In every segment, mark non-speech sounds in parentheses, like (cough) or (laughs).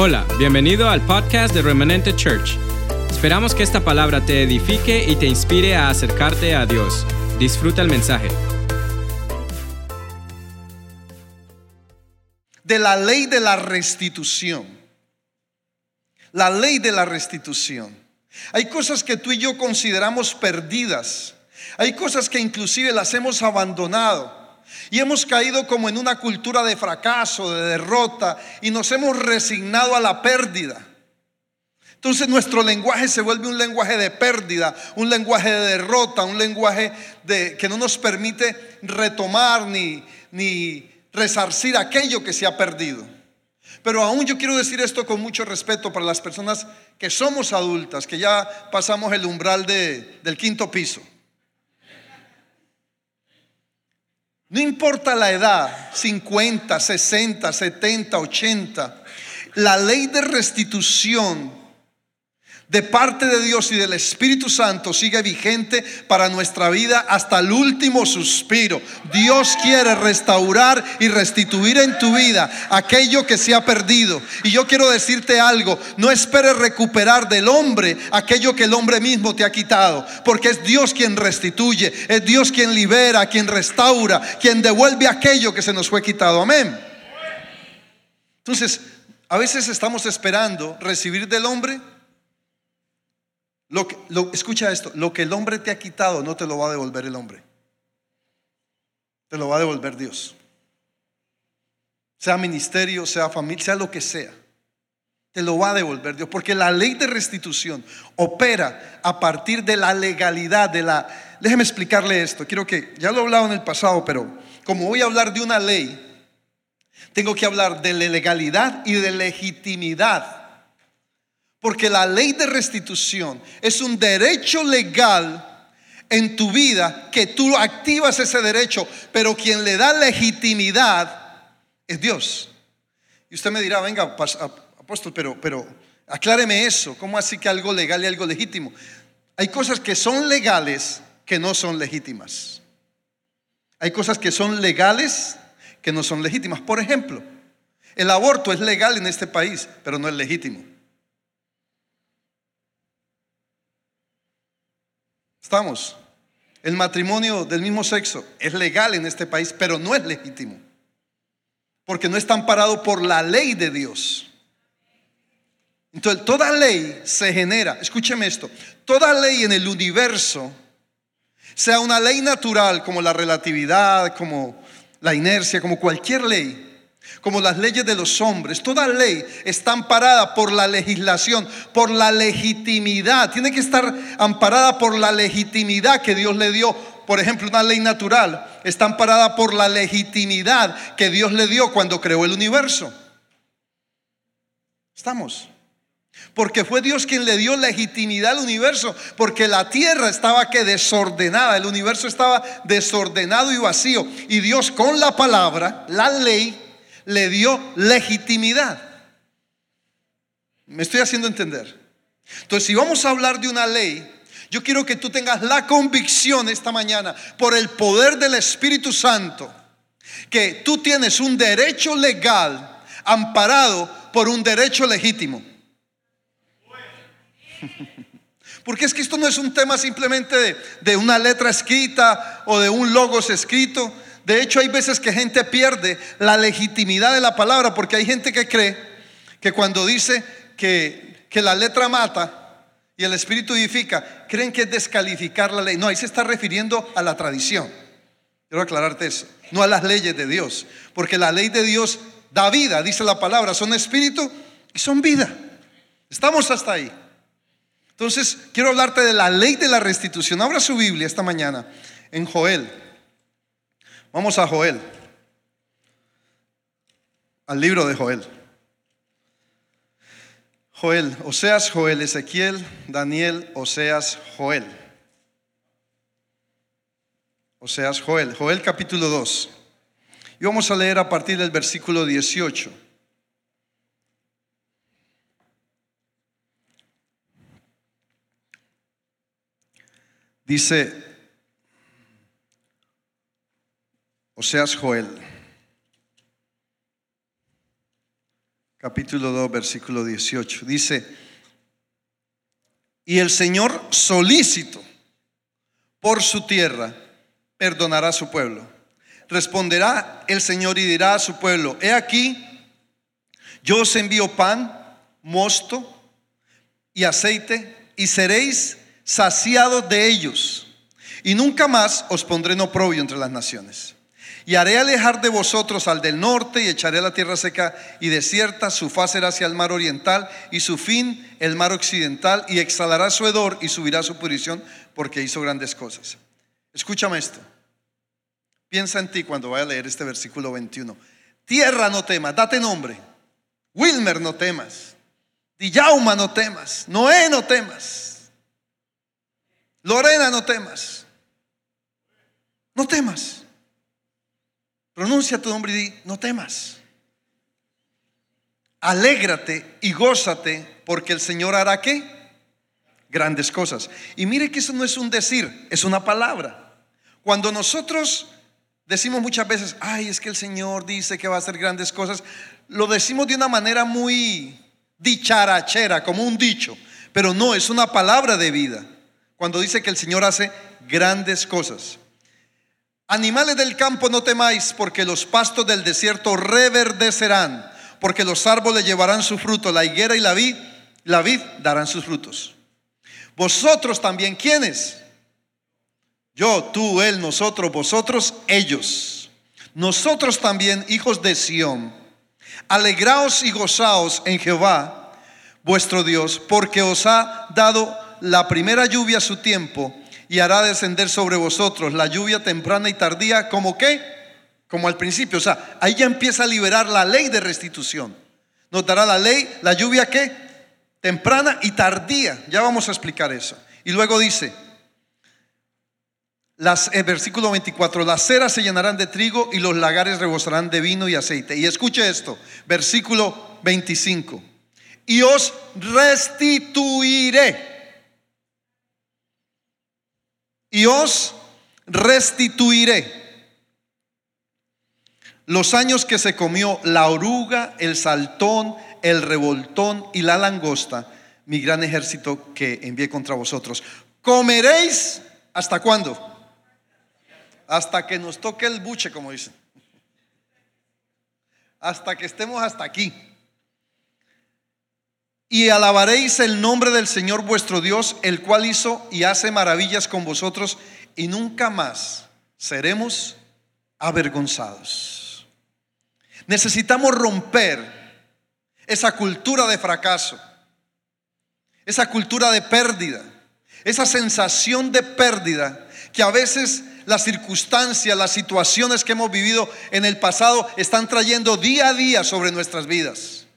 Hola, bienvenido al podcast de Remanente Church. Esperamos que esta palabra te edifique y te inspire a acercarte a Dios. Disfruta el mensaje. De la ley de la restitución. La ley de la restitución. Hay cosas que tú y yo consideramos perdidas. Hay cosas que inclusive las hemos abandonado. Y hemos caído como en una cultura de fracaso, de derrota, y nos hemos resignado a la pérdida. Entonces nuestro lenguaje se vuelve un lenguaje de pérdida, un lenguaje de derrota, un lenguaje de, que no nos permite retomar ni, ni resarcir aquello que se ha perdido. Pero aún yo quiero decir esto con mucho respeto para las personas que somos adultas, que ya pasamos el umbral del quinto piso. No importa la edad, 50, 60, 70, 80, la ley de restitución de parte de Dios y del Espíritu Santo sigue vigente para nuestra vida hasta el último suspiro. Dios quiere restaurar y restituir en tu vida aquello que se ha perdido. Y yo quiero decirte algo, no esperes recuperar del hombre aquello que el hombre mismo te ha quitado, porque es Dios quien restituye, es Dios quien libera, quien restaura, quien devuelve aquello que se nos fue quitado. Amén. Entonces, a veces estamos esperando recibir del hombre lo que, escucha esto, lo que el hombre te ha quitado no te lo va a devolver el hombre. Te lo va a devolver Dios. Sea ministerio, sea familia, sea lo que sea. Te lo va a devolver Dios. Porque la ley de restitución opera a partir de la legalidad, de la... Déjeme explicarle esto. Quiero que, ya lo he hablado en el pasado, pero como voy a hablar de una ley, tengo que hablar de legalidad y de legitimidad porque la ley de restitución es un derecho legal en tu vida que tú activas ese derecho, pero quien le da legitimidad es Dios. Y usted me dirá, venga, apóstol, pero, pero acláreme eso. ¿Cómo así que algo legal y algo legítimo? Hay cosas que son legales que no son legítimas. Hay cosas que son legales que no son legítimas. Por ejemplo, el aborto es legal en este país, pero no es legítimo. Estamos. El matrimonio del mismo sexo es legal en este país, pero no es legítimo. Porque no está amparado por la ley de Dios. Entonces, toda ley se genera, escúcheme esto, toda ley en el universo, sea una ley natural como la relatividad, como la inercia, como cualquier ley, como las leyes de los hombres. Toda ley está amparada por la legislación, por la legitimidad. Tiene que estar amparada por la legitimidad que Dios le dio. Por ejemplo, una ley natural está amparada por la legitimidad que Dios le dio cuando creó el universo. Estamos. Porque fue Dios quien le dio legitimidad al universo, porque la tierra estaba que desordenada, el universo estaba desordenado y vacío. Y Dios con la palabra, la ley, le dio legitimidad. ¿Me estoy haciendo entender? Entonces, si vamos a hablar de una ley, yo quiero que tú tengas la convicción esta mañana por el poder del Espíritu Santo, que tú tienes un derecho legal amparado por un derecho legítimo. (laughs) Porque es que esto no es un tema simplemente de, de, una letra escrita o de un logos escrito. De hecho, hay veces que gente pierde la legitimidad de la palabra porque hay gente que cree que cuando dice que, que la letra mata y el espíritu edifica, creen que es descalificar la ley. No, ahí se está refiriendo a la tradición. Quiero aclararte eso. No a las leyes de Dios. Porque la ley de Dios da vida, dice la palabra. Son espíritu y son vida. Estamos hasta ahí. Entonces, quiero hablarte de la ley de la restitución. Abra su Biblia esta mañana en Joel. Vamos a Joel, al libro de Joel. Joel, Oseas, Joel, Ezequiel, Daniel, Oseas, Joel. Oseas, Joel, Joel capítulo 2. Y vamos a leer a partir del versículo 18. Dice, O seas Joel. capítulo 2, versículo 18. Dice, y el Señor solícito por su tierra perdonará a su pueblo. Responderá el Señor y dirá a su pueblo, he aquí, yo os envío pan, mosto y aceite, y seréis saciados de ellos. Y nunca más os pondré en oprobio entre las naciones. Y haré alejar de vosotros al del norte y echaré la tierra seca y desierta, su faz será hacia el mar oriental y su fin el mar occidental y exhalará su hedor y subirá su pudrición porque hizo grandes cosas. Escúchame esto. Piensa en ti cuando vaya a leer este versículo 21. Tierra no temas, date nombre. Wilmer no temas. Dijauma no temas. Noé no temas. Lorena no temas. No temas. Pronuncia tu nombre y di, no temas. Alégrate y gózate porque el Señor hará qué? Grandes cosas. Y mire que eso no es un decir, es una palabra. Cuando nosotros decimos muchas veces, ay, es que el Señor dice que va a hacer grandes cosas, lo decimos de una manera muy dicharachera, como un dicho, pero no, es una palabra de vida. Cuando dice que el Señor hace grandes cosas. Animales del campo no temáis, porque los pastos del desierto reverdecerán, porque los árboles llevarán su fruto, la higuera y la vid, la vid darán sus frutos. Vosotros también, ¿quiénes? Yo, tú, él, nosotros, vosotros, ellos. Nosotros también, hijos de Sión, alegraos y gozaos en Jehová, vuestro Dios, porque os ha dado la primera lluvia a su tiempo y hará descender sobre vosotros la lluvia temprana y tardía, como qué? Como al principio. O sea, ahí ya empieza a liberar la ley de restitución. Nos dará la ley, la lluvia qué? Temprana y tardía. Ya vamos a explicar eso. Y luego dice, las, el versículo 24, las ceras se llenarán de trigo y los lagares rebosarán de vino y aceite. Y escuche esto, versículo 25. Y os restituiré y os restituiré los años que se comió la oruga, el saltón, el revoltón y la langosta, mi gran ejército que envié contra vosotros. Comeréis hasta cuándo? Hasta que nos toque el buche, como dicen. Hasta que estemos hasta aquí y alabaréis el nombre del Señor vuestro Dios, el cual hizo y hace maravillas con vosotros, y nunca más seremos avergonzados. Necesitamos romper esa cultura de fracaso, esa cultura de pérdida, esa sensación de pérdida que a veces las circunstancias, las situaciones que hemos vivido en el pasado están trayendo día a día sobre nuestras vidas.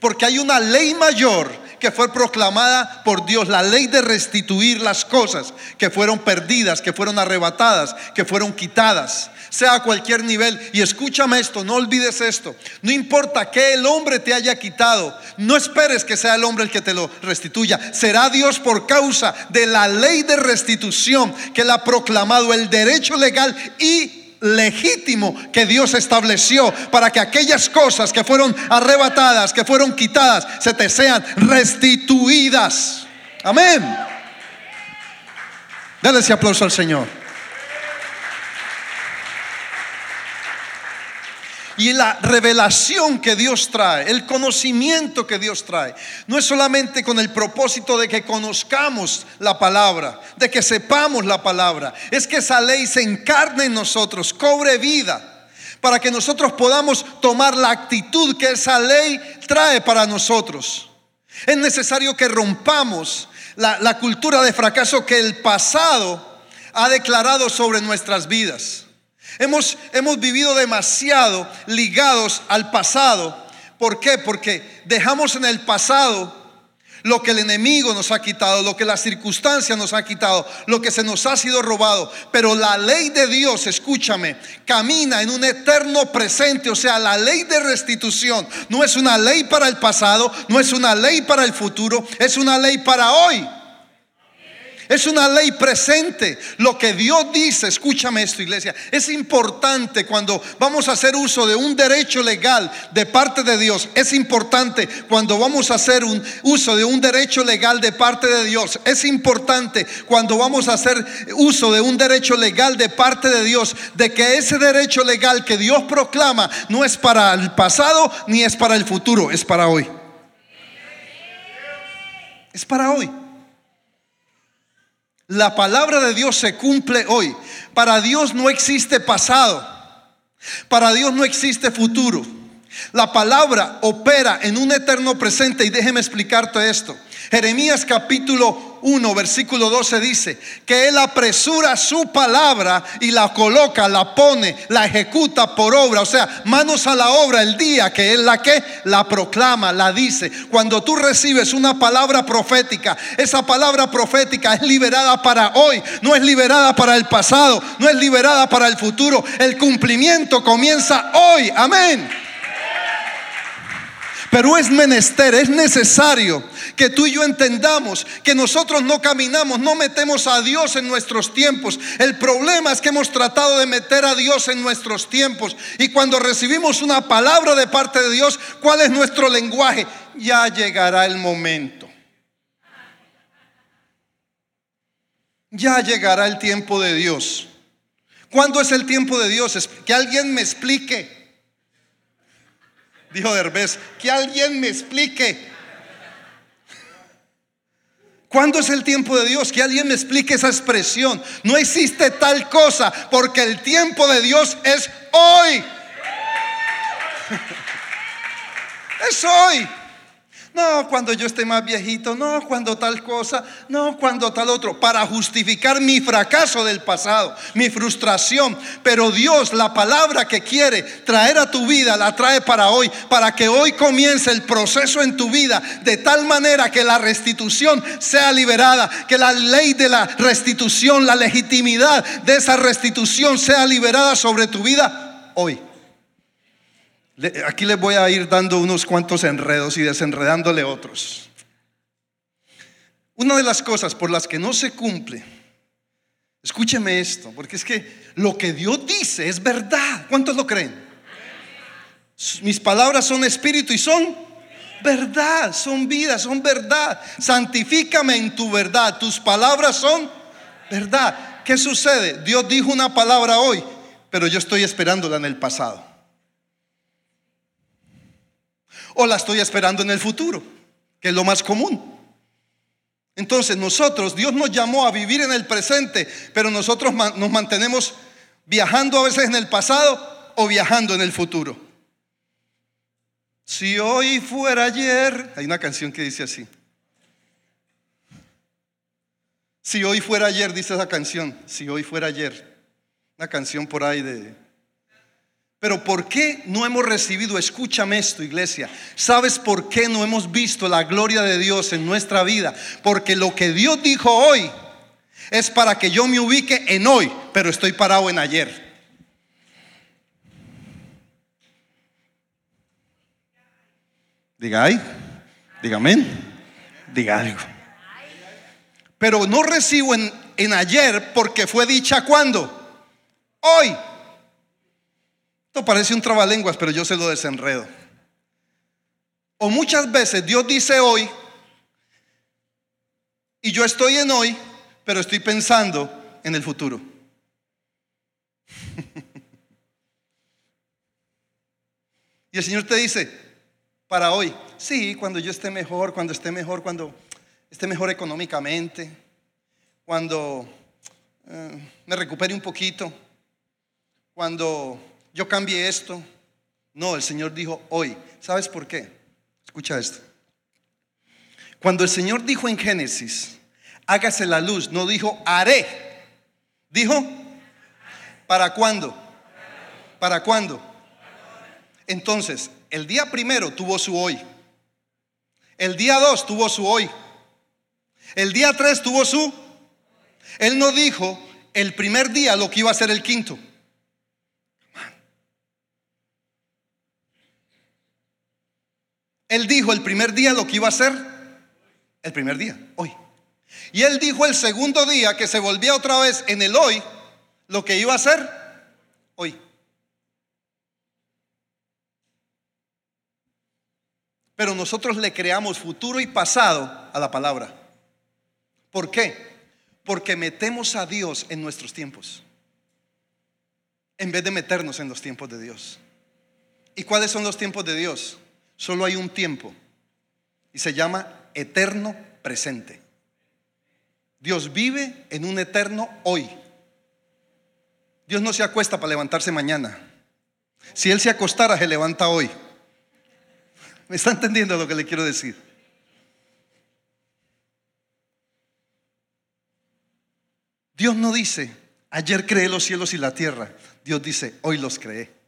Porque hay una ley mayor que fue proclamada por Dios, la ley de restituir las cosas que fueron perdidas, que fueron arrebatadas, que fueron quitadas, sea a cualquier nivel. Y escúchame esto, no olvides esto. No importa que el hombre te haya quitado, no esperes que sea el hombre el que te lo restituya. Será Dios por causa de la ley de restitución que él ha proclamado, el derecho legal y legítimo que Dios estableció para que aquellas cosas que fueron arrebatadas, que fueron quitadas, se te sean restituidas. Amén. Dale ese aplauso al Señor. Y la revelación que Dios trae, el conocimiento que Dios trae, no es solamente con el propósito de que conozcamos la palabra, de que sepamos la palabra, es que esa ley se encarne en nosotros, cobre vida, para que nosotros podamos tomar la actitud que esa ley trae para nosotros. Es necesario que rompamos la, la cultura de fracaso que el pasado ha declarado sobre nuestras vidas. Hemos, hemos vivido demasiado ligados al pasado. ¿Por qué? Porque dejamos en el pasado lo que el enemigo nos ha quitado, lo que la circunstancia nos ha quitado, lo que se nos ha sido robado. Pero la ley de Dios, escúchame, camina en un eterno presente. O sea, la ley de restitución no es una ley para el pasado, no es una ley para el futuro, es una ley para hoy. Es una ley presente. Lo que Dios dice, escúchame esto iglesia, es importante cuando vamos a hacer uso de un derecho legal de parte de Dios. Es importante cuando vamos a hacer un uso de un derecho legal de parte de Dios. Es importante cuando vamos a hacer uso de un derecho legal de parte de Dios. De que ese derecho legal que Dios proclama no es para el pasado ni es para el futuro, es para hoy. Es para hoy. La palabra de Dios se cumple hoy. Para Dios no existe pasado. Para Dios no existe futuro. La palabra opera en un eterno presente y déjeme explicarte esto. Jeremías capítulo 1, versículo 12 dice que Él apresura su palabra y la coloca, la pone, la ejecuta por obra. O sea, manos a la obra el día que Él la que la proclama, la dice. Cuando tú recibes una palabra profética, esa palabra profética es liberada para hoy, no es liberada para el pasado, no es liberada para el futuro. El cumplimiento comienza hoy. Amén. Pero es menester, es necesario que tú y yo entendamos que nosotros no caminamos, no metemos a Dios en nuestros tiempos. El problema es que hemos tratado de meter a Dios en nuestros tiempos. Y cuando recibimos una palabra de parte de Dios, ¿cuál es nuestro lenguaje? Ya llegará el momento. Ya llegará el tiempo de Dios. ¿Cuándo es el tiempo de Dios? Que alguien me explique. Dijo Derbez, que alguien me explique. ¿Cuándo es el tiempo de Dios? Que alguien me explique esa expresión. No existe tal cosa porque el tiempo de Dios es hoy. (laughs) es hoy. No, cuando yo esté más viejito, no, cuando tal cosa, no, cuando tal otro, para justificar mi fracaso del pasado, mi frustración. Pero Dios, la palabra que quiere traer a tu vida, la trae para hoy, para que hoy comience el proceso en tu vida de tal manera que la restitución sea liberada, que la ley de la restitución, la legitimidad de esa restitución sea liberada sobre tu vida hoy. Aquí les voy a ir dando unos cuantos enredos y desenredándole otros. Una de las cosas por las que no se cumple, escúcheme esto, porque es que lo que Dios dice es verdad. ¿Cuántos lo creen? Mis palabras son espíritu y son verdad, son vida, son verdad. Santifícame en tu verdad. Tus palabras son verdad. ¿Qué sucede? Dios dijo una palabra hoy, pero yo estoy esperándola en el pasado o la estoy esperando en el futuro, que es lo más común. Entonces nosotros, Dios nos llamó a vivir en el presente, pero nosotros nos mantenemos viajando a veces en el pasado o viajando en el futuro. Si hoy fuera ayer, hay una canción que dice así. Si hoy fuera ayer, dice esa canción, si hoy fuera ayer. Una canción por ahí de pero ¿por qué no hemos recibido? Escúchame esto, iglesia. ¿Sabes por qué no hemos visto la gloria de Dios en nuestra vida? Porque lo que Dios dijo hoy es para que yo me ubique en hoy, pero estoy parado en ayer. Diga ay, diga amén, diga algo. Pero no recibo en, en ayer porque fue dicha cuando? Hoy. Esto parece un trabalenguas, pero yo se lo desenredo. O muchas veces Dios dice hoy, y yo estoy en hoy, pero estoy pensando en el futuro. (laughs) y el Señor te dice, para hoy, sí, cuando yo esté mejor, cuando esté mejor, cuando esté mejor económicamente, cuando eh, me recupere un poquito, cuando yo cambié esto. No, el Señor dijo hoy. ¿Sabes por qué? Escucha esto. Cuando el Señor dijo en Génesis, hágase la luz, no dijo haré. Dijo, ¿para cuándo? ¿Para cuándo? Entonces, el día primero tuvo su hoy. El día dos tuvo su hoy. El día tres tuvo su. Él no dijo el primer día lo que iba a ser el quinto. Él dijo el primer día lo que iba a hacer. El primer día, hoy. Y él dijo el segundo día que se volvía otra vez en el hoy lo que iba a hacer hoy. Pero nosotros le creamos futuro y pasado a la palabra. ¿Por qué? Porque metemos a Dios en nuestros tiempos, en vez de meternos en los tiempos de Dios. ¿Y cuáles son los tiempos de Dios? Solo hay un tiempo y se llama eterno presente. Dios vive en un eterno hoy. Dios no se acuesta para levantarse mañana. Si Él se acostara, se levanta hoy. ¿Me está entendiendo lo que le quiero decir? Dios no dice, ayer creé los cielos y la tierra. Dios dice, hoy los creé.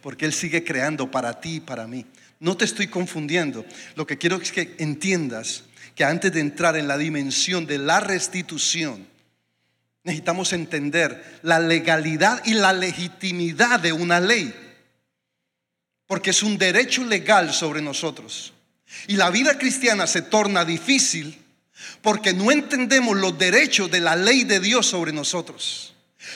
Porque Él sigue creando para ti y para mí. No te estoy confundiendo. Lo que quiero es que entiendas que antes de entrar en la dimensión de la restitución, necesitamos entender la legalidad y la legitimidad de una ley. Porque es un derecho legal sobre nosotros. Y la vida cristiana se torna difícil porque no entendemos los derechos de la ley de Dios sobre nosotros.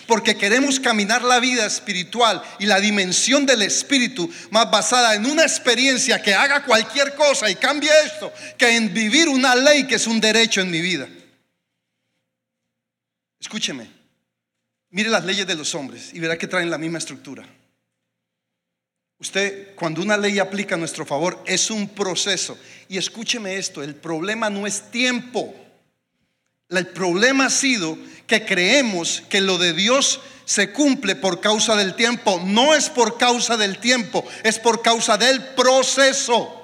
Porque queremos caminar la vida espiritual y la dimensión del espíritu más basada en una experiencia que haga cualquier cosa y cambie esto, que en vivir una ley que es un derecho en mi vida. Escúcheme, mire las leyes de los hombres y verá que traen la misma estructura. Usted, cuando una ley aplica a nuestro favor, es un proceso. Y escúcheme esto, el problema no es tiempo. El problema ha sido que creemos que lo de Dios se cumple por causa del tiempo. No es por causa del tiempo, es por causa del proceso.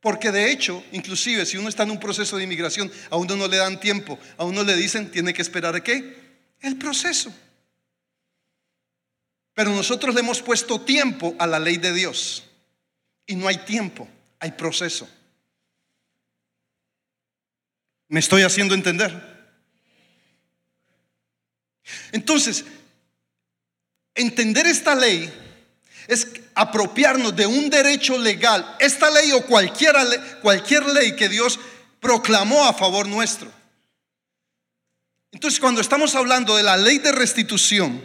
Porque de hecho, inclusive si uno está en un proceso de inmigración, a uno no le dan tiempo, a uno le dicen, tiene que esperar qué? El proceso. Pero nosotros le hemos puesto tiempo a la ley de Dios. Y no hay tiempo, hay proceso. ¿Me estoy haciendo entender? Entonces, entender esta ley es apropiarnos de un derecho legal, esta ley o cualquier, cualquier ley que Dios proclamó a favor nuestro. Entonces, cuando estamos hablando de la ley de restitución,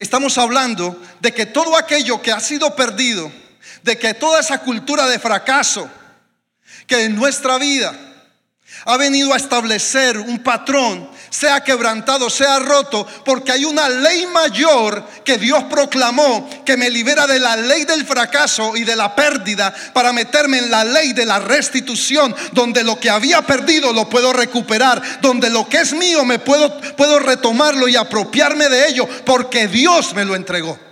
estamos hablando de que todo aquello que ha sido perdido, de que toda esa cultura de fracaso que en nuestra vida ha venido a establecer un patrón sea quebrantado, sea roto, porque hay una ley mayor que Dios proclamó que me libera de la ley del fracaso y de la pérdida para meterme en la ley de la restitución, donde lo que había perdido lo puedo recuperar, donde lo que es mío me puedo, puedo retomarlo y apropiarme de ello, porque Dios me lo entregó.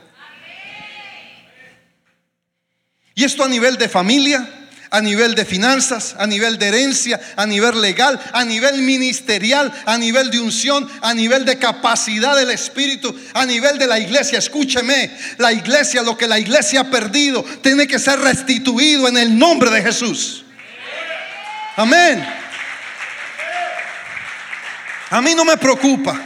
Y esto a nivel de familia, a nivel de finanzas, a nivel de herencia, a nivel legal, a nivel ministerial, a nivel de unción, a nivel de capacidad del Espíritu, a nivel de la iglesia. Escúcheme, la iglesia, lo que la iglesia ha perdido, tiene que ser restituido en el nombre de Jesús. Amén. A mí no me preocupa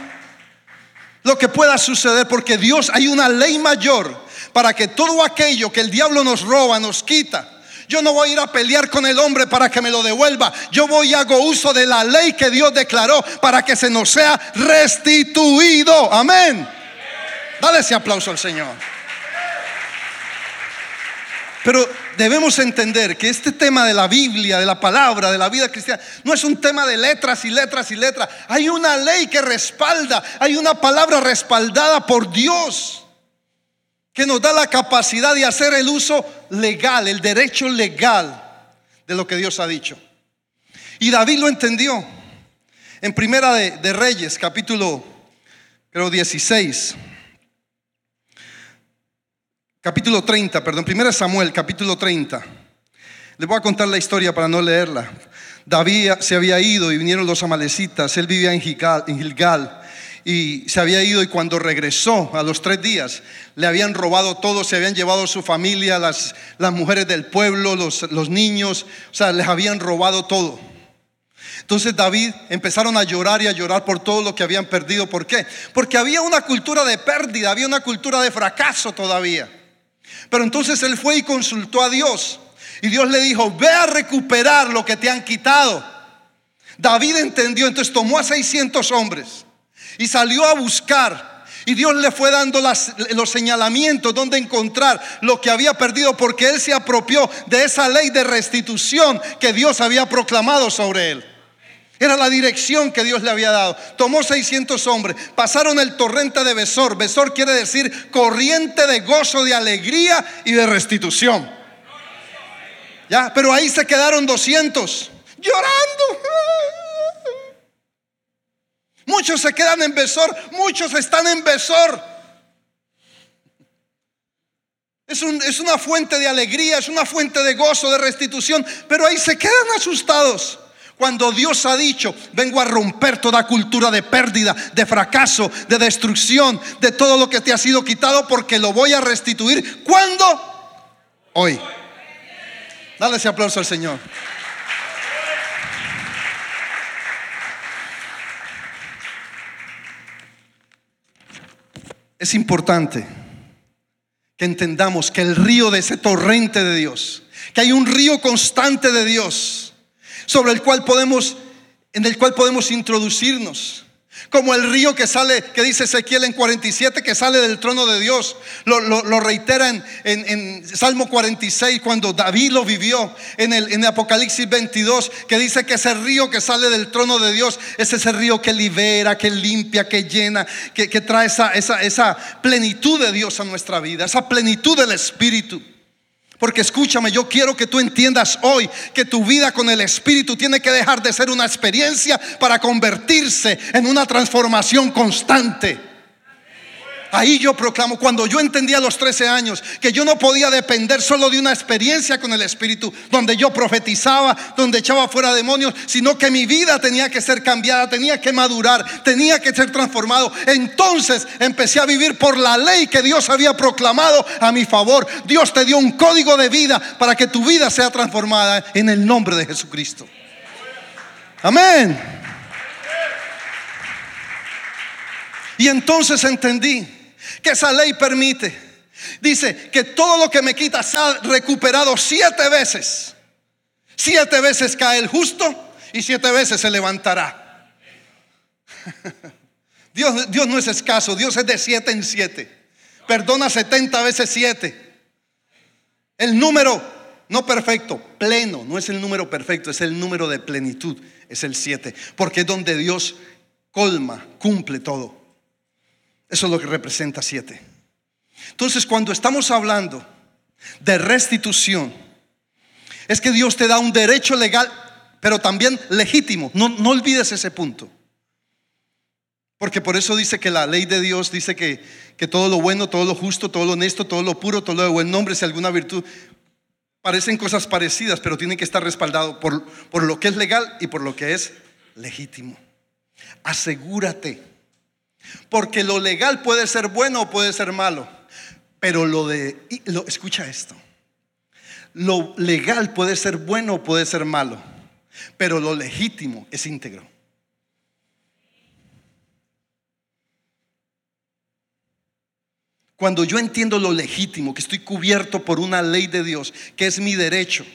lo que pueda suceder porque Dios hay una ley mayor para que todo aquello que el diablo nos roba, nos quita, yo no voy a ir a pelear con el hombre para que me lo devuelva. Yo voy y hago uso de la ley que Dios declaró para que se nos sea restituido. Amén. Dale ese aplauso al Señor. Pero debemos entender que este tema de la Biblia, de la palabra, de la vida cristiana, no es un tema de letras y letras y letras. Hay una ley que respalda, hay una palabra respaldada por Dios que nos da la capacidad de hacer el uso legal, el derecho legal de lo que Dios ha dicho. Y David lo entendió. En Primera de, Reyes, capítulo creo 16. Capítulo 30, perdón, Primera Samuel, capítulo 30. Les voy a contar la historia para no leerla. David se había ido y vinieron los amalecitas. Él vivía en Gilgal y se había ido y cuando regresó a los tres días le habían robado todo, se habían llevado su familia, las, las mujeres del pueblo, los, los niños, o sea, les habían robado todo. Entonces David empezaron a llorar y a llorar por todo lo que habían perdido. ¿Por qué? Porque había una cultura de pérdida, había una cultura de fracaso todavía. Pero entonces él fue y consultó a Dios. Y Dios le dijo, ve a recuperar lo que te han quitado. David entendió, entonces tomó a 600 hombres y salió a buscar. Y Dios le fue dando los señalamientos donde encontrar lo que había perdido porque él se apropió de esa ley de restitución que Dios había proclamado sobre él. Era la dirección que Dios le había dado. Tomó 600 hombres, pasaron el torrente de Besor. Besor quiere decir corriente de gozo, de alegría y de restitución. Ya, pero ahí se quedaron 200 llorando. Muchos se quedan en Besor, muchos están en Besor. Es, una fuente de alegría, es una fuente de gozo, de restitución, pero ahí se quedan asustados. Cuando Dios ha dicho, vengo a romper toda cultura de pérdida, de fracaso, de destrucción, de todo lo que te ha sido quitado, porque lo voy a restituir. ¿Cuándo? Hoy. Dale ese aplauso al Señor. Es importante que entendamos que el río de ese torrente de Dios, que hay un río constante de Dios, sobre el cual podemos, en el cual podemos introducirnos. Como el río que sale, que dice Ezequiel en 47, que sale del trono de Dios. Lo, reitera en, Salmo 46 cuando David lo vivió. En el en Apocalipsis 22, que dice que ese río que sale del trono de Dios es ese río que libera, que limpia, que llena, que, trae esa, esa, esa plenitud de Dios a nuestra vida, esa plenitud del Espíritu. Porque escúchame, yo quiero que tú entiendas hoy que tu vida con el Espíritu tiene que dejar de ser una experiencia para convertirse en una transformación constante. Ahí yo proclamo, cuando yo entendí a los 13 años que yo no podía depender solo de una experiencia con el Espíritu, donde yo profetizaba, donde echaba fuera demonios, sino que mi vida tenía que ser cambiada, tenía que madurar, tenía que ser transformado. Entonces empecé a vivir por la ley que Dios había proclamado a mi favor. Dios te dio un código de vida para que tu vida sea transformada en el nombre de Jesucristo. Amén. Y entonces entendí que esa ley permite. Dice que todo lo que me quita ha recuperado siete veces. Siete veces cae el justo y siete veces se levantará. (laughs) Dios, Dios no es escaso, Dios es de siete en siete. Perdona setenta veces siete. El número no perfecto, pleno, no es el número perfecto, es el número de plenitud, es el siete, porque es donde Dios colma, cumple todo. Eso es lo que representa siete. Entonces, cuando estamos hablando de restitución, es que Dios te da un derecho legal, pero también legítimo. No, no olvides ese punto. Porque por eso dice que la ley de Dios dice que, que todo lo bueno, todo lo justo, todo lo honesto, todo lo puro, todo lo de buen nombre, si alguna virtud, parecen cosas parecidas, pero tienen que estar respaldados por, por lo que es legal y por lo que es legítimo. Asegúrate porque lo legal puede ser bueno o puede ser malo. Pero lo de, escucha esto. Lo legal puede ser bueno o puede ser malo. Pero lo legítimo es íntegro. Cuando yo entiendo lo legítimo, que estoy cubierto por una ley de Dios, que es mi derecho,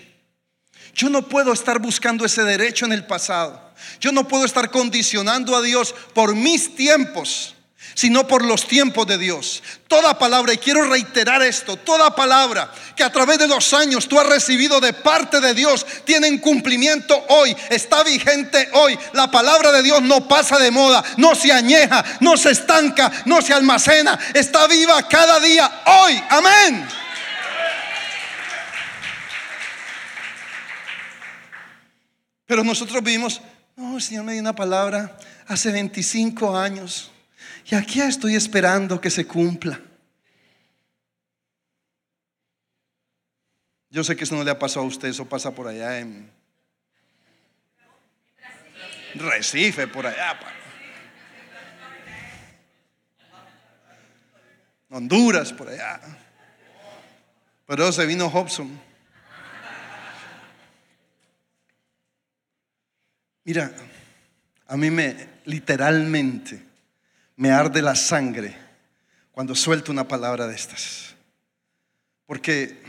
yo no puedo estar buscando ese derecho en el pasado. Yo no puedo estar condicionando a Dios por mis tiempos, sino por los tiempos de Dios. Toda palabra, y quiero reiterar esto, toda palabra que a través de los años tú has recibido de parte de Dios tiene cumplimiento hoy, está vigente hoy. La palabra de Dios no pasa de moda, no se añeja, no se estanca, no se almacena, está viva cada día hoy. Amén. Pero nosotros vivimos no, el Señor me dio una palabra hace 25 años y aquí estoy esperando que se cumpla. Yo sé que eso no le ha pasado a usted, eso pasa por allá en Recife, por allá. Honduras, por allá. Pero se vino Hobson. Mira, a mí me literalmente me arde la sangre cuando suelto una palabra de estas. Porque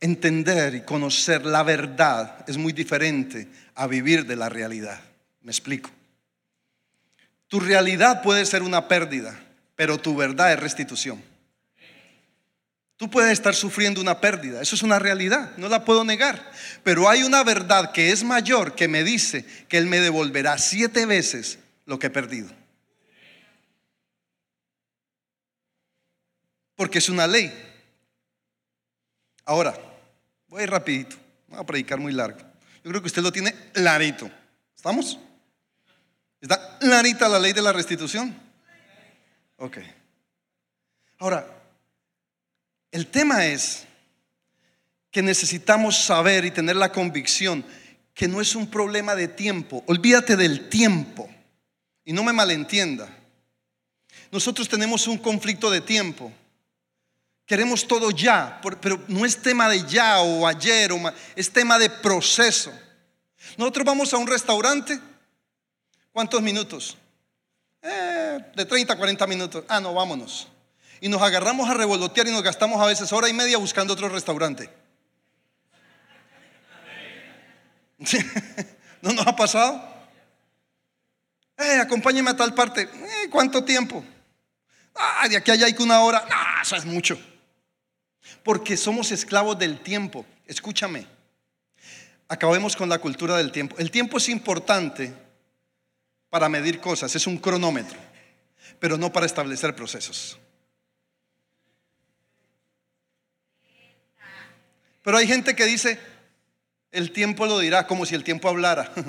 entender y conocer la verdad es muy diferente a vivir de la realidad. Me explico. Tu realidad puede ser una pérdida, pero tu verdad es restitución. Tú puedes estar sufriendo una pérdida, eso es una realidad, no la puedo negar. Pero hay una verdad que es mayor que me dice que Él me devolverá siete veces lo que he perdido. Porque es una ley. Ahora, voy rapidito, voy a predicar muy largo. Yo creo que usted lo tiene clarito. ¿Estamos? ¿Está clarita la ley de la restitución? Ok. Ahora, el tema es que necesitamos saber y tener la convicción que no es un problema de tiempo. Olvídate del tiempo y no me malentienda. Nosotros tenemos un conflicto de tiempo. Queremos todo ya, pero no es tema de ya o ayer, o es tema de proceso. Nosotros vamos a un restaurante, ¿cuántos minutos? Eh, de 30 a 40 minutos. Ah, no, vámonos y nos agarramos a revolotear y nos gastamos a veces hora y media buscando otro restaurante. (laughs) ¿No nos ha pasado? Eh, acompáñeme a tal parte. Eh, ¿Cuánto tiempo? Ah, de aquí a allá hay que una hora. No, eso es mucho. Porque somos esclavos del tiempo. Escúchame. Acabemos con la cultura del tiempo. El tiempo es importante para medir cosas, es un cronómetro, pero no para establecer procesos. Pero hay gente que dice, el tiempo lo dirá, como si el tiempo hablara. (laughs)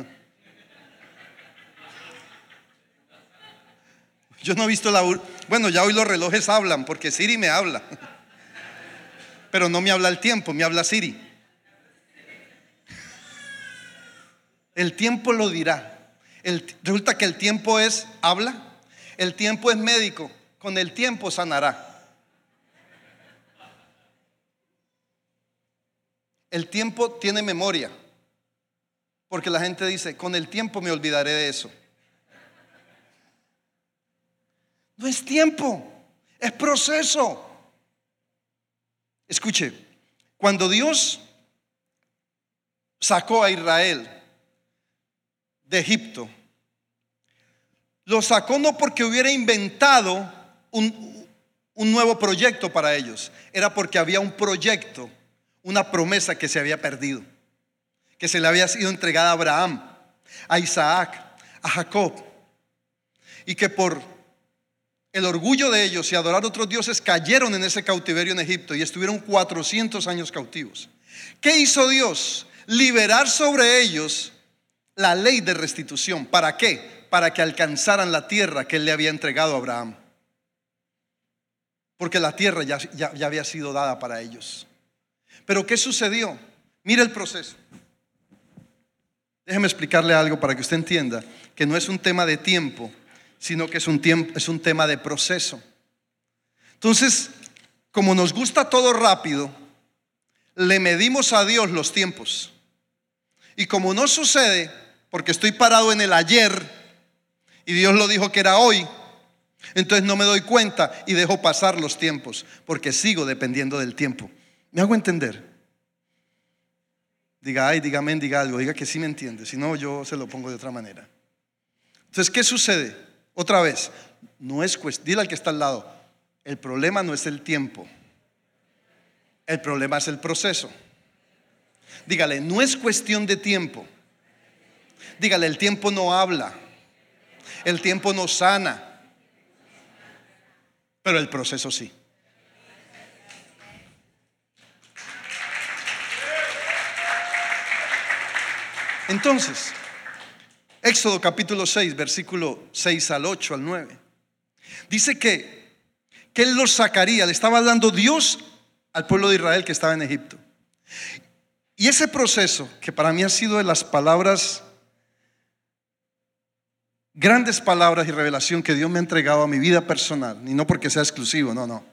Yo no he visto la... Bueno, ya hoy los relojes hablan, porque Siri me habla. Pero no me habla el tiempo, me habla Siri. El tiempo lo dirá. resulta que el tiempo es habla, el tiempo es médico, con el tiempo sanará. El tiempo tiene memoria. Porque la gente dice, con el tiempo me olvidaré de eso. No es tiempo, es proceso. Escuche, cuando Dios sacó a Israel de Egipto, lo sacó no porque hubiera inventado un, un nuevo proyecto para ellos, era porque había un proyecto una promesa que se había perdido, que se le había sido entregada a Abraham, a Isaac, a Jacob, y que por el orgullo de ellos y adorar a otros dioses cayeron en ese cautiverio en Egipto y estuvieron 400 años cautivos. ¿Qué hizo Dios? Liberar sobre ellos la ley de restitución. ¿Para qué? Para que alcanzaran la tierra que él le había entregado a Abraham. Porque la tierra ya, ya había sido dada para ellos. Pero ¿qué sucedió? Mira el proceso. Déjeme explicarle algo para que usted entienda que no es un tema de tiempo, sino que es un, tiempo, es un tema de proceso. Entonces, como nos gusta todo rápido, le medimos a Dios los tiempos. Y como no sucede, porque estoy parado en el ayer y Dios lo dijo que era hoy, entonces no me doy cuenta y dejo pasar los tiempos, porque sigo dependiendo del tiempo. ¿Me hago entender? Diga, ay, diga diga algo, diga que sí me entiende, si no yo se lo pongo de otra manera. Entonces, ¿qué sucede? Otra vez, no es cuestión, dile al que está al lado, el problema no es el tiempo, el problema es el proceso. Dígale, no es cuestión de tiempo. Dígale, el tiempo no habla, el tiempo no sana, pero el proceso sí. Entonces, Éxodo capítulo 6, versículo 6 al 8 al 9. Dice que, que Él los sacaría, le estaba dando Dios al pueblo de Israel que estaba en Egipto. Y ese proceso, que para mí ha sido de las palabras, grandes palabras y revelación que Dios me ha entregado a mi vida personal, y no porque sea exclusivo, no, no.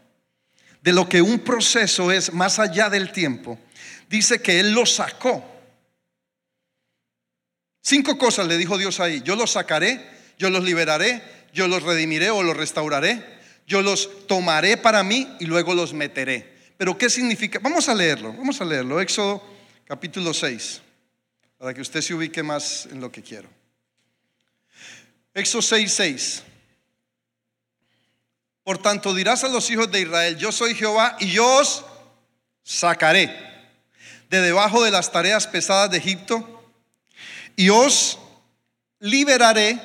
De lo que un proceso es más allá del tiempo, dice que Él los sacó Cinco cosas le dijo Dios ahí. Yo los sacaré, yo los liberaré, yo los redimiré o los restauraré, yo los tomaré para mí y luego los meteré. Pero ¿qué significa? Vamos a leerlo, vamos a leerlo. Éxodo capítulo 6, para que usted se ubique más en lo que quiero. Éxodo 6, 6. Por tanto dirás a los hijos de Israel, yo soy Jehová y yo os sacaré de debajo de las tareas pesadas de Egipto y os liberaré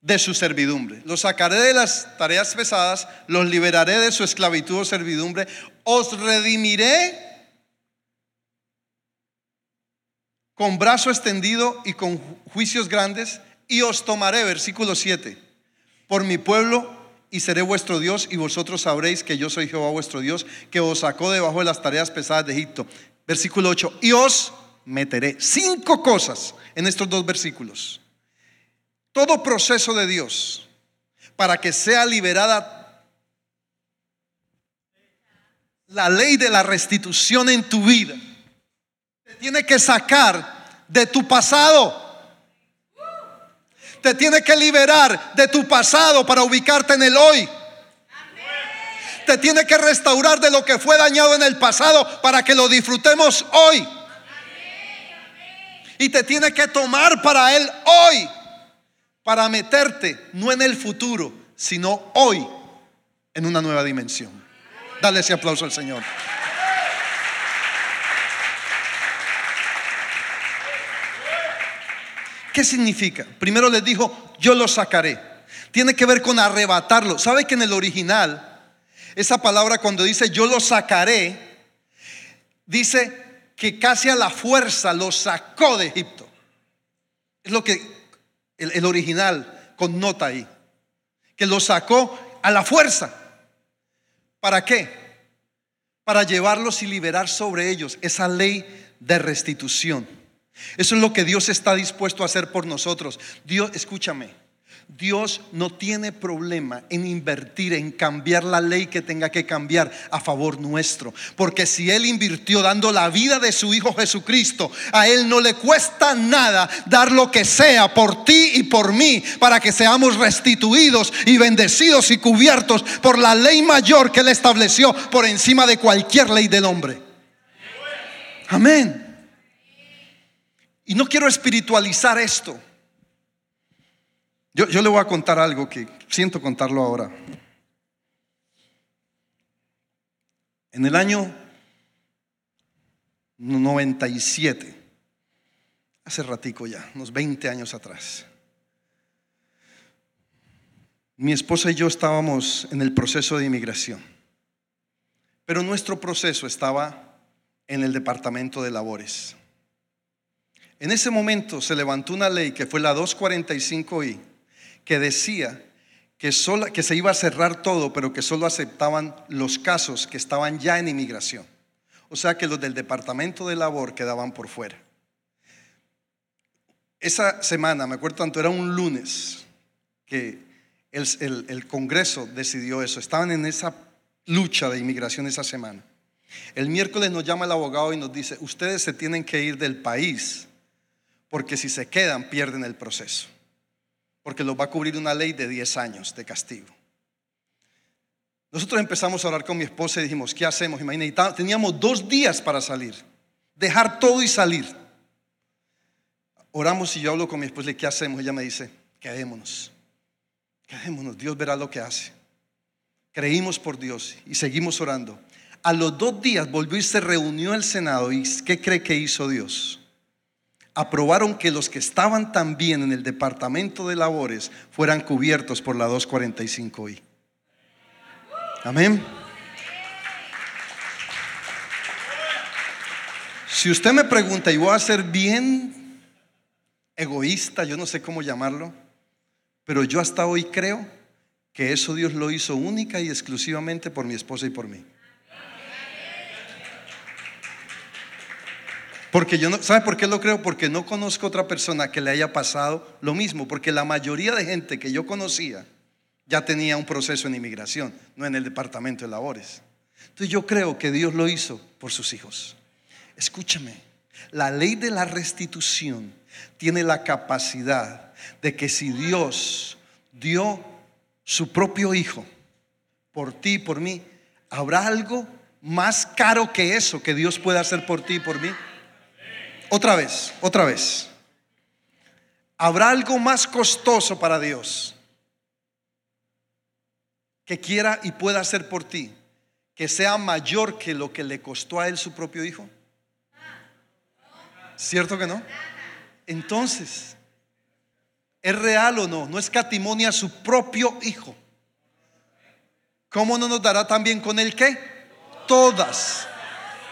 de su servidumbre. Los sacaré de las tareas pesadas, los liberaré de su esclavitud o servidumbre, os redimiré con brazo extendido y con juicios grandes, y os tomaré, versículo 7, por mi pueblo y seré vuestro Dios, y vosotros sabréis que yo soy Jehová vuestro Dios, que os sacó debajo de las tareas pesadas de Egipto. Versículo 8, y os meteré. Cinco cosas en estos dos versículos. Todo proceso de Dios para que sea liberada la ley de la restitución en tu vida. Te tiene que sacar de tu pasado. Te tiene que liberar de tu pasado para ubicarte en el hoy. Te tiene que restaurar de lo que fue dañado en el pasado para que lo disfrutemos hoy y te tiene que tomar para Él hoy, para meterte no en el futuro, sino hoy en una nueva dimensión. Dale ese aplauso al Señor. ¿Qué significa? Primero les dijo, yo lo sacaré. Tiene que ver con arrebatarlo. ¿Sabe que en el original, esa palabra cuando dice yo lo sacaré, dice que casi a la fuerza lo sacó de Egipto. Es lo que el, original connota ahí. Que lo sacó a la fuerza. ¿Para qué? Para llevarlos y liberar sobre ellos esa ley de restitución. Eso es lo que Dios está dispuesto a hacer por nosotros. Dios, escúchame. Dios no tiene problema en invertir, en cambiar la ley que tenga que cambiar a favor nuestro. Porque si Él invirtió dando la vida de su Hijo Jesucristo, a Él no le cuesta nada dar lo que sea por ti y por mí, para que seamos restituidos y bendecidos y cubiertos por la ley mayor que Él estableció por encima de cualquier ley del hombre. Amén. Y no quiero espiritualizar esto. Yo, le voy a contar algo que siento contarlo ahora. En el año 97, hace ratico ya, unos 20 años atrás, mi esposa y yo estábamos en el proceso de inmigración, pero nuestro proceso estaba en el departamento de labores. En ese momento se levantó una ley que fue la 245i que decía que, que se iba a cerrar todo, pero que solo aceptaban los casos que estaban ya en inmigración. O sea que los del departamento de labor quedaban por fuera. Esa semana, me acuerdo tanto, era un lunes que el, el Congreso decidió eso. Estaban en esa lucha de inmigración esa semana. El miércoles nos llama el abogado y nos dice, ustedes se tienen que ir del país porque si se quedan pierden el proceso porque los va a cubrir una ley de 10 años de castigo. Nosotros empezamos a hablar con mi esposa y dijimos, ¿qué hacemos? Imagínate, teníamos dos días para salir, dejar todo y salir. Oramos y yo hablo con mi esposa y ¿qué hacemos? Ella me dice, quedémonos, quedémonos, Dios verá lo que hace. Creímos por Dios y seguimos orando. A los dos días volvió y se reunió el Senado y ¿qué cree que hizo Dios? Aprobaron que los que estaban también en el departamento de labores fueran cubiertos por la 245i. Amén. Si usted me pregunta, y voy a ser bien egoísta, yo no sé cómo llamarlo, pero yo hasta hoy creo que eso Dios lo hizo única y exclusivamente por mi esposa y por mí. Porque yo no, ¿sabe por qué lo creo? Porque no conozco otra persona que le haya pasado lo mismo, porque la mayoría de gente que yo conocía ya tenía un proceso en inmigración, no en el departamento de labores. Entonces yo creo que Dios lo hizo por sus hijos. Escúchame, La ley de la restitución tiene la capacidad de que si Dios dio su propio hijo por ti y por mí, ¿habrá algo más caro que eso que Dios pueda hacer por ti y por mí? Otra vez, otra vez. ¿Habrá algo más costoso para Dios que quiera y pueda hacer por ti que sea mayor que lo que le costó a él su propio hijo? ¿Cierto que no? Entonces, ¿es real o no? No es catimonia su propio hijo. ¿Cómo no nos dará también con el qué? Todas,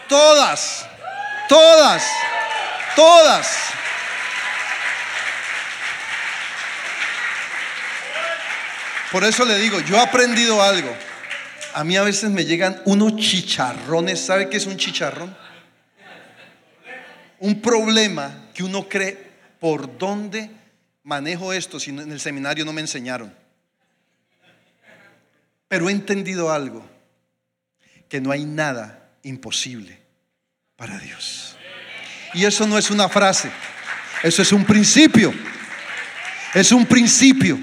todas, todas, todas. Por eso le digo, yo he aprendido algo. A mí a veces me llegan unos chicharrones. ¿Sabe qué es un chicharrón? Un problema que uno cree por dónde manejo esto si en el seminario no me enseñaron. Pero he entendido algo, que no hay nada imposible para Dios. Y eso no es una frase, eso es un principio. Es un principio.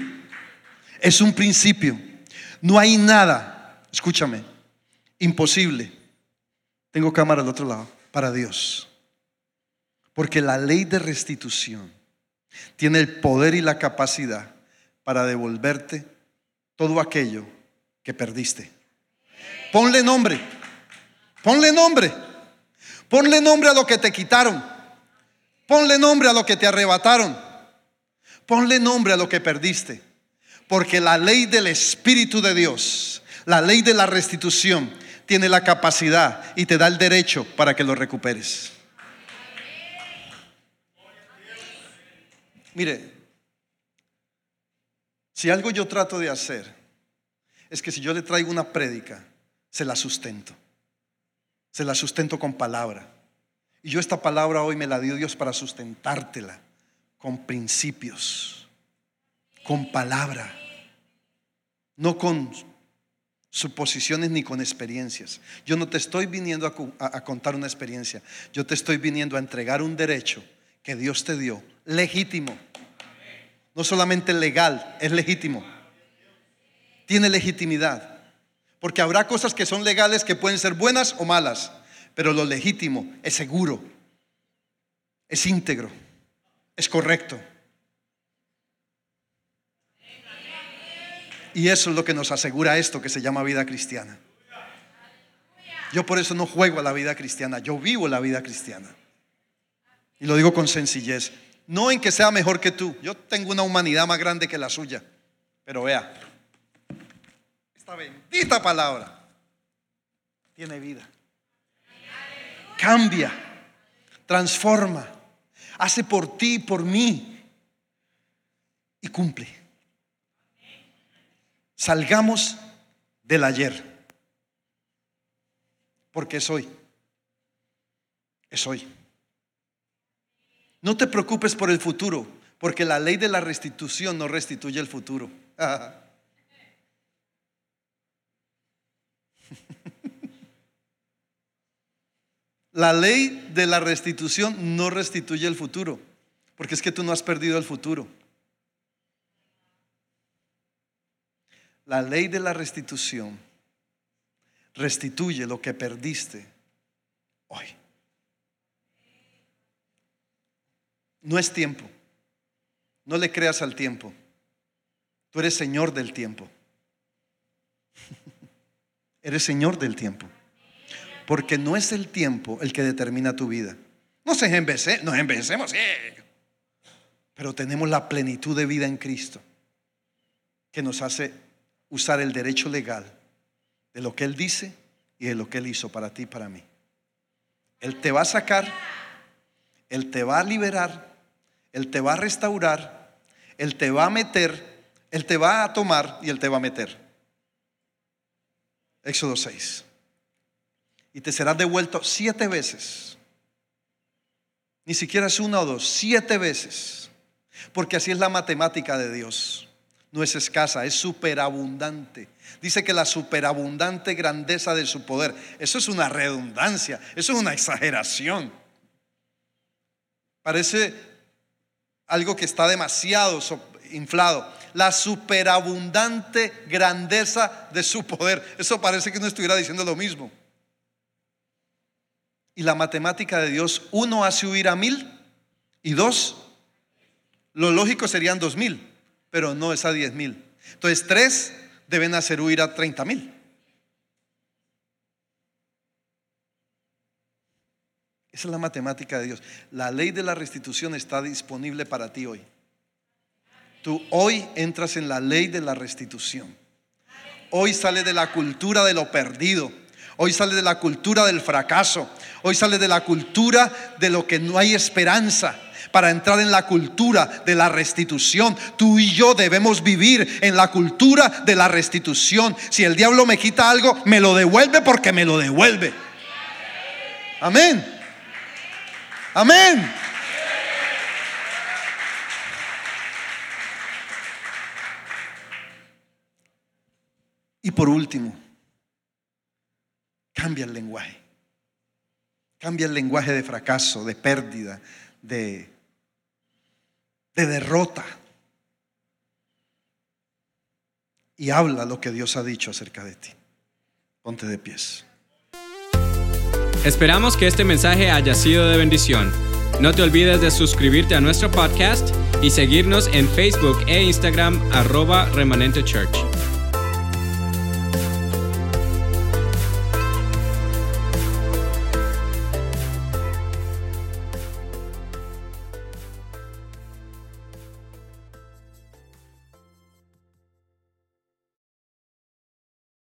Es un principio. No hay nada, escúchame, imposible. Tengo cámara al otro lado, para Dios. Porque la ley de restitución tiene el poder y la capacidad para devolverte todo aquello que perdiste. Ponle nombre. Ponle nombre. Ponle nombre a lo que te quitaron. Ponle nombre a lo que te arrebataron. Ponle nombre a lo que perdiste. Porque la ley del Espíritu de Dios, la ley de la restitución, tiene la capacidad y te da el derecho para que lo recuperes. Mire, si algo yo trato de hacer es que si yo le traigo una prédica, se la sustento. Se la sustento con palabra. Y yo esta palabra hoy me la dio Dios para sustentártela con principios, con palabra, no con suposiciones ni con experiencias. Yo no te estoy viniendo a, a, contar una experiencia, yo te estoy viniendo a entregar un derecho que Dios te dio, legítimo. No solamente legal, es legítimo. Tiene legitimidad. Porque habrá cosas que son legales que pueden ser buenas o malas, pero lo legítimo es seguro, es íntegro, es correcto. Y eso es lo que nos asegura esto que se llama vida cristiana. Yo por eso no juego a la vida cristiana, yo vivo la vida cristiana. Y lo digo con sencillez. No en que sea mejor que tú. Yo tengo una humanidad más grande que la suya. Pero vea, esta bendita palabra tiene vida. Cambia, transforma, hace por ti por mí. Y cumple. Salgamos del ayer. Porque es hoy. Es hoy. No te preocupes por el futuro, porque la ley de la restitución no restituye el futuro. (laughs) (laughs) La ley de la restitución no restituye el futuro, porque es que tú no has perdido el futuro. La ley de la restitución restituye lo que perdiste hoy. No es tiempo. No le creas al tiempo. Tú eres Señor del tiempo. (laughs) eres Señor del tiempo. Porque no es el tiempo el que determina tu vida. No se envece, nos envejecemos. Pero tenemos la plenitud de vida en Cristo que nos hace usar el derecho legal de lo que Él dice y de lo que Él hizo para ti y para mí. Él te va a sacar, Él te va a liberar él te va a restaurar, Él te va a meter, Él te va a tomar y Él te va a meter. Éxodo 6. Y te serás devuelto siete veces. Ni siquiera es una o dos, siete veces. Porque así es la matemática de Dios. No es escasa, es superabundante. Dice que la superabundante grandeza de su poder, eso es una redundancia, eso es una exageración. Parece algo que está demasiado inflado. La superabundante grandeza de su poder. Eso parece que uno estuviera diciendo lo mismo. Y la matemática de Dios, uno hace huir a mil y dos, lo lógico serían dos mil, pero no es a diez mil. Entonces tres deben hacer huir a treinta mil. Esa es la matemática de Dios. La ley de la restitución está disponible para ti hoy. Tú hoy entras en la ley de la restitución. Hoy sale de la cultura de lo perdido. Hoy sale de la cultura del fracaso. Hoy sale de la cultura de lo que no hay esperanza para entrar en la cultura de la restitución. Tú y yo debemos vivir en la cultura de la restitución. Si el diablo me quita algo, me lo devuelve porque me lo devuelve. Amén. Amén. Y por último, cambia el lenguaje. Cambia el lenguaje de fracaso, de pérdida, de, de derrota. Y habla lo que Dios ha dicho acerca de ti. Ponte de pies. Esperamos que este mensaje haya sido de bendición. No te olvides de suscribirte a nuestro podcast y seguirnos en Facebook e Instagram arroba remanente.